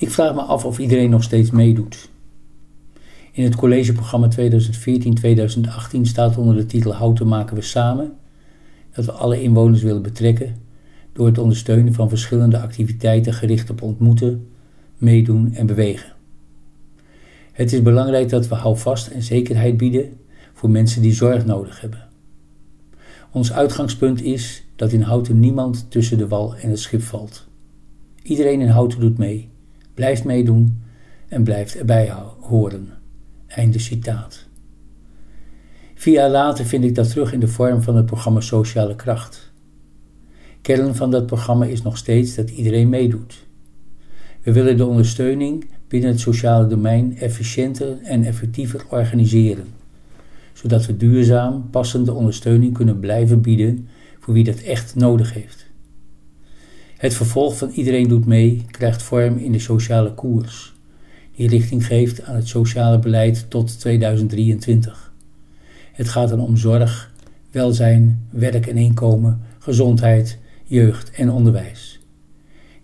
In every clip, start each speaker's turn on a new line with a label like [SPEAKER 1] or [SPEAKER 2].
[SPEAKER 1] Ik vraag me af of iedereen nog steeds meedoet. In het collegeprogramma 2014-2018 staat onder de titel Houten maken we samen dat we alle inwoners willen betrekken door het ondersteunen van verschillende activiteiten gericht op ontmoeten, meedoen en bewegen. Het is belangrijk dat we houvast en zekerheid bieden voor mensen die zorg nodig hebben. Ons uitgangspunt is dat in Houten niemand tussen de wal en het schip valt. Iedereen in Houten doet mee, blijft meedoen en blijft erbij horen. Einde citaat. Vier jaar later vind ik dat terug in de vorm van het programma Sociale Kracht. Kern van dat programma is nog steeds dat iedereen meedoet. We willen de ondersteuning binnen het sociale domein efficiënter en effectiever organiseren, zodat we duurzaam passende ondersteuning kunnen blijven bieden voor wie dat echt nodig heeft. Het vervolg van Iedereen doet mee krijgt vorm in de sociale koers, die richting geeft aan het sociale beleid tot 2023. Het gaat dan om zorg, welzijn, werk en inkomen, gezondheid, jeugd en onderwijs.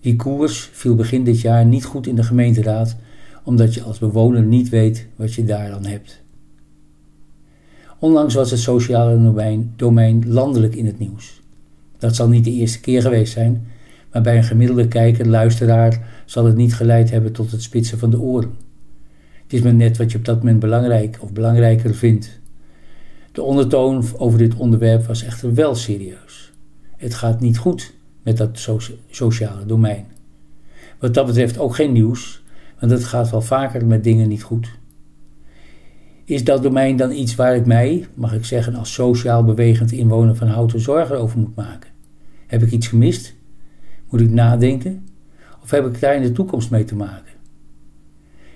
[SPEAKER 1] Die koers viel begin dit jaar niet goed in de gemeenteraad, omdat je als bewoner niet weet wat je daaraan hebt. Onlangs was het sociale domein, domein landelijk in het nieuws. Dat zal niet de eerste keer geweest zijn, maar bij een gemiddelde kijker, luisteraar, zal het niet geleid hebben tot het spitsen van de oren. Het is maar net wat je op dat moment belangrijk of belangrijker vindt. De ondertoon over dit onderwerp was echter wel serieus. Het gaat niet goed met dat sociale domein. Wat dat betreft ook geen nieuws, want het gaat wel vaker met dingen niet goed. Is dat domein dan iets waar ik mij, mag ik zeggen, als sociaal bewegend inwoner van Houten zorgen over moet maken? Heb ik iets gemist? Moet ik nadenken? Of heb ik daar in de toekomst mee te maken?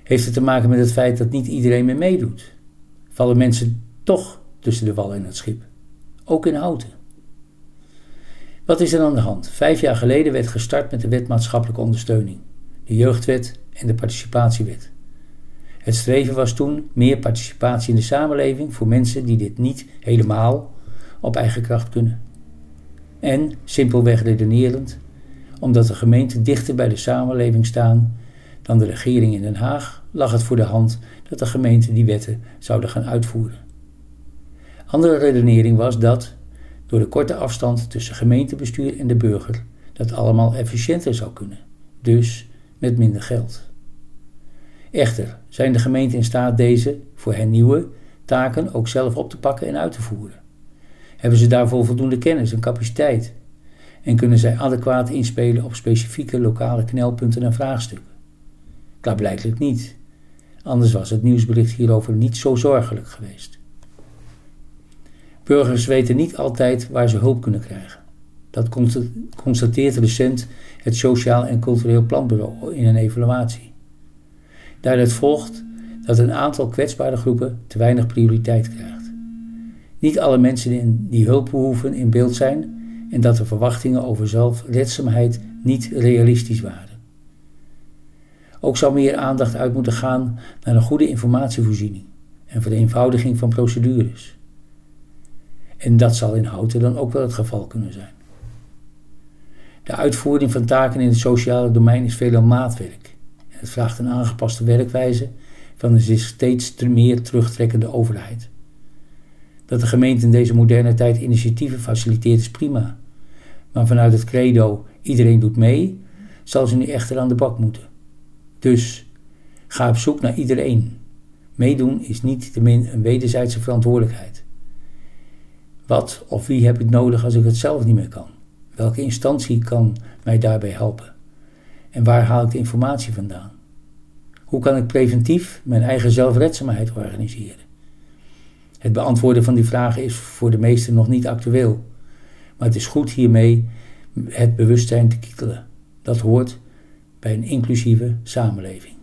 [SPEAKER 1] Heeft het te maken met het feit dat niet iedereen meer meedoet? Vallen mensen toch tussen de wal en het schip? Ook in Houten. Wat is er aan de hand? Vijf jaar geleden werd gestart met de wet maatschappelijke ondersteuning, de jeugdwet en de participatiewet. Het streven was toen meer participatie in de samenleving voor mensen die dit niet helemaal op eigen kracht kunnen. En, simpelweg redenerend, omdat de gemeenten dichter bij de samenleving staan dan de regering in Den Haag, lag het voor de hand dat de gemeenten die wetten zouden gaan uitvoeren. Andere redenering was dat, door de korte afstand tussen gemeentebestuur en de burger, dat allemaal efficiënter zou kunnen, dus met minder geld. Echter zijn de gemeenten in staat deze, voor hen nieuwe, taken ook zelf op te pakken en uit te voeren. Hebben ze daarvoor voldoende kennis en capaciteit? En kunnen zij adequaat inspelen op specifieke lokale knelpunten en vraagstukken? Klaarblijkelijk niet. Anders was het nieuwsbericht hierover niet zo zorgelijk geweest. Burgers weten niet altijd waar ze hulp kunnen krijgen. Dat constateert recent het Sociaal en Cultureel Planbureau in een evaluatie. Daaruit volgt dat een aantal kwetsbare groepen te weinig prioriteit krijgt. Niet alle mensen die hulp behoeven in beeld zijn en dat de verwachtingen over zelfredzaamheid niet realistisch waren. Ook zou meer aandacht uit moeten gaan naar een goede informatievoorziening en vereenvoudiging van procedures. En dat zal in Houten dan ook wel het geval kunnen zijn. De uitvoering van taken in het sociale domein is veelal maatwerk. Het vraagt een aangepaste werkwijze van een zich steeds meer terugtrekkende overheid. Dat de gemeente in deze moderne tijd initiatieven faciliteert is prima. Maar vanuit het credo iedereen doet mee, zal ze nu echter aan de bak moeten. Dus ga op zoek naar iedereen. Meedoen is niet te min een wederzijdse verantwoordelijkheid. Wat of wie heb ik nodig als ik het zelf niet meer kan? Welke instantie kan mij daarbij helpen? En waar haal ik de informatie vandaan? Hoe kan ik preventief mijn eigen zelfredzaamheid organiseren? Het beantwoorden van die vragen is voor de meesten nog niet actueel. Maar het is goed hiermee het bewustzijn te kietelen. Dat hoort bij een inclusieve samenleving.